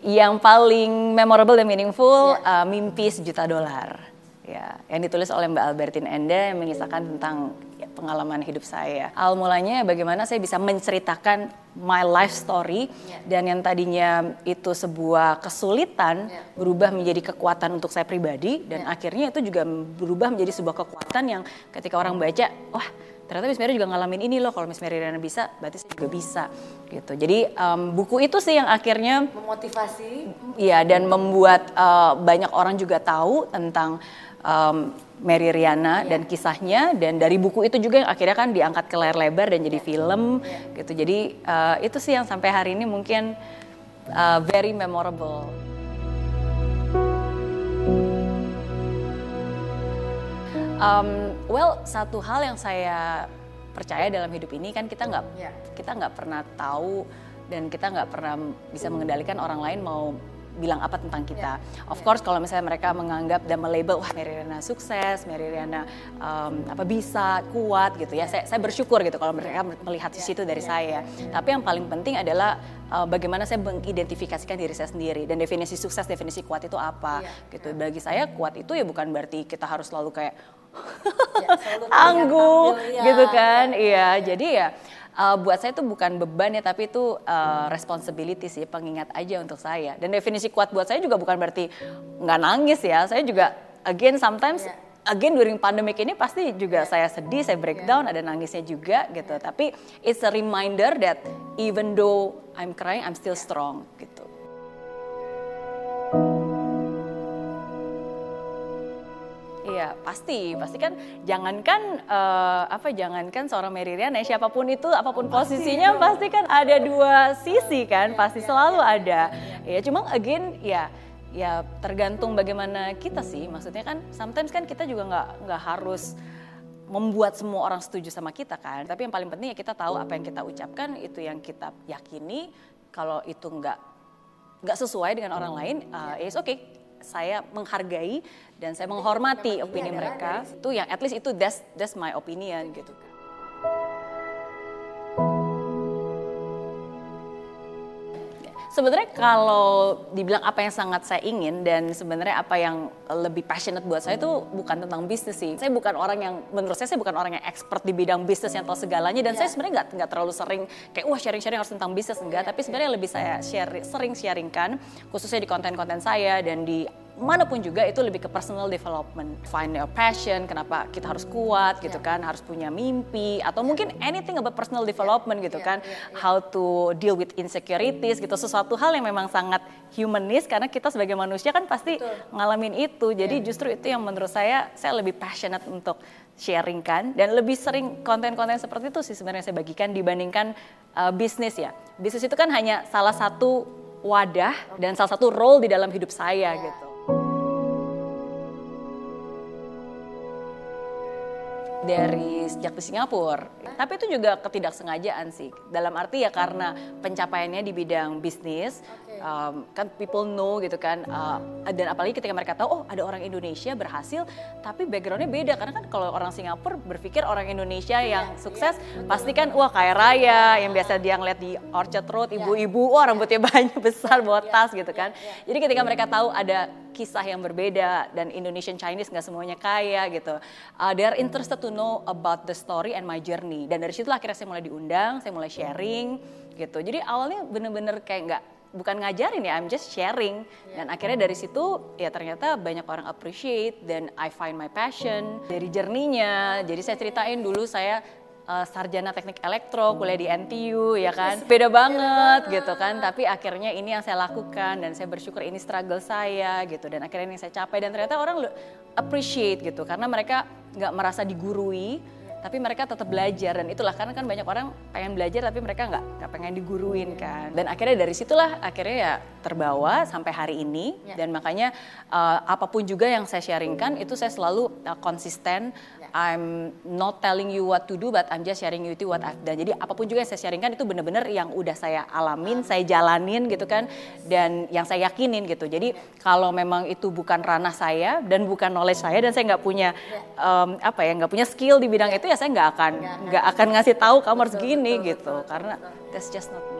Yang paling memorable dan meaningful yeah. uh, mimpi sejuta dolar. Ya, yang ditulis oleh Mbak Albertine Enda yang mengisahkan tentang ya, pengalaman hidup saya. Awal mulanya bagaimana saya bisa menceritakan my life story yeah. dan yang tadinya itu sebuah kesulitan yeah. berubah menjadi kekuatan untuk saya pribadi dan yeah. akhirnya itu juga berubah menjadi sebuah kekuatan yang ketika orang baca, wah ternyata Miss Mary juga ngalamin ini loh kalau Miss Mary Riana bisa berarti saya juga bisa gitu jadi um, buku itu sih yang akhirnya memotivasi ya dan membuat uh, banyak orang juga tahu tentang um, Mary Riana yeah. dan kisahnya dan dari buku itu juga yang akhirnya kan diangkat ke layar lebar dan jadi film yeah. gitu jadi uh, itu sih yang sampai hari ini mungkin uh, very memorable. Um, well, satu hal yang saya percaya dalam hidup ini kan kita nggak yeah. kita nggak pernah tahu dan kita nggak pernah bisa mengendalikan orang lain mau bilang apa tentang kita. Yeah. Of course kalau misalnya mereka menganggap dan melabel wah Mary Riana sukses, Mary Riana um, apa bisa kuat gitu ya. Saya, saya bersyukur gitu kalau mereka melihat sisi itu dari saya. Tapi yang paling penting adalah uh, bagaimana saya mengidentifikasikan diri saya sendiri dan definisi sukses, definisi kuat itu apa yeah. gitu. Bagi saya kuat itu ya bukan berarti kita harus selalu kayak ya, tangguh ya, gitu kan. Iya, ya, ya. jadi ya uh, buat saya itu bukan beban ya tapi itu uh, responsibility sih pengingat aja untuk saya dan definisi kuat buat saya juga bukan berarti nggak nangis ya saya juga again sometimes yeah. Again during pandemic ini pasti juga saya sedih, saya breakdown, ada nangisnya juga gitu. Tapi it's a reminder that even though I'm crying, I'm still strong gitu. Iya pasti, pasti kan jangankan uh, apa jangankan seorang Mary Riana siapa pun itu apa pun posisinya pasti kan ada dua sisi kan, pasti selalu ada. Ya cuma again ya ya tergantung bagaimana kita sih. Maksudnya kan sometimes kan kita juga nggak nggak harus membuat semua orang setuju sama kita kan. Tapi yang paling penting ya kita tahu apa yang kita ucapkan itu yang kita yakini. Kalau itu nggak nggak sesuai dengan orang lain, uh, it's okay saya menghargai dan saya menghormati opini mereka itu yang at least itu that's that's my opinion gitu kan. Sebenarnya kalau dibilang apa yang sangat saya ingin dan sebenarnya apa yang lebih passionate buat saya itu bukan tentang bisnis sih. Saya bukan orang yang menurut saya saya bukan orang yang expert di bidang bisnis yang tahu segalanya dan yeah. saya sebenarnya nggak nggak terlalu sering kayak wah sharing-sharing harus tentang bisnis enggak, tapi sebenarnya lebih saya share sering sharingkan khususnya di konten-konten saya dan di mana pun juga itu lebih ke personal development. Find your passion, kenapa kita harus kuat gitu yeah. kan, harus punya mimpi atau mungkin anything about personal development gitu yeah, kan. Yeah, yeah. How to deal with insecurities gitu. Sesuatu hal yang memang sangat humanis karena kita sebagai manusia kan pasti Betul. ngalamin itu. Jadi yeah. justru itu yang menurut saya saya lebih passionate untuk sharing kan dan lebih sering konten-konten seperti itu sih sebenarnya saya bagikan dibandingkan uh, bisnis ya. Bisnis itu kan hanya salah satu wadah dan salah satu role di dalam hidup saya yeah. gitu. Dari sejak di Singapura. Tapi itu juga ketidaksengajaan sih. Dalam arti ya karena pencapaiannya di bidang bisnis, um, kan people know gitu kan. Uh, dan apalagi ketika mereka tahu, oh ada orang Indonesia berhasil, tapi backgroundnya beda. Karena kan kalau orang Singapura berpikir orang Indonesia yang iya, sukses, iya, pasti kan wah kaya raya, yang biasa dia ngeliat di Orchard Road, iya. ibu-ibu, wah rambutnya banyak besar, bawa tas gitu kan. Jadi ketika mereka tahu ada kisah yang berbeda dan Indonesian Chinese nggak semuanya kaya gitu. Uh, they are interested to know about the story and my journey. Dan dari situ akhirnya saya mulai diundang, saya mulai sharing gitu. Jadi awalnya bener-bener kayak nggak bukan ngajarin ya, I'm just sharing. Dan akhirnya dari situ ya ternyata banyak orang appreciate dan I find my passion dari journey-nya. Jadi saya ceritain dulu saya uh, sarjana teknik elektro, kuliah di NTU ya kan. Beda banget gitu kan, tapi akhirnya ini yang saya lakukan dan saya bersyukur ini struggle saya gitu dan akhirnya ini saya capai dan ternyata orang appreciate gitu karena mereka nggak merasa digurui tapi mereka tetap belajar dan itulah karena kan banyak orang pengen belajar tapi mereka nggak nggak pengen diguruin kan. Dan akhirnya dari situlah akhirnya ya terbawa sampai hari ini. Ya. dan makanya uh, apa pun juga yang saya sharingkan itu saya selalu uh, konsisten. I'm not telling you what to do, but I'm just sharing you what I've done. Jadi apa pun juga yang saya sharingkan itu benar-benar yang udah saya alamin, saya jalanin gitu kan, dan yang saya yakinin gitu. Jadi kalau memang itu bukan ranah saya dan bukan knowledge saya dan saya nggak punya um, apa ya, nggak punya skill di bidang itu ya saya nggak akan nggak akan ngasih tahu kamu harus gini gitu, karena that's just not me.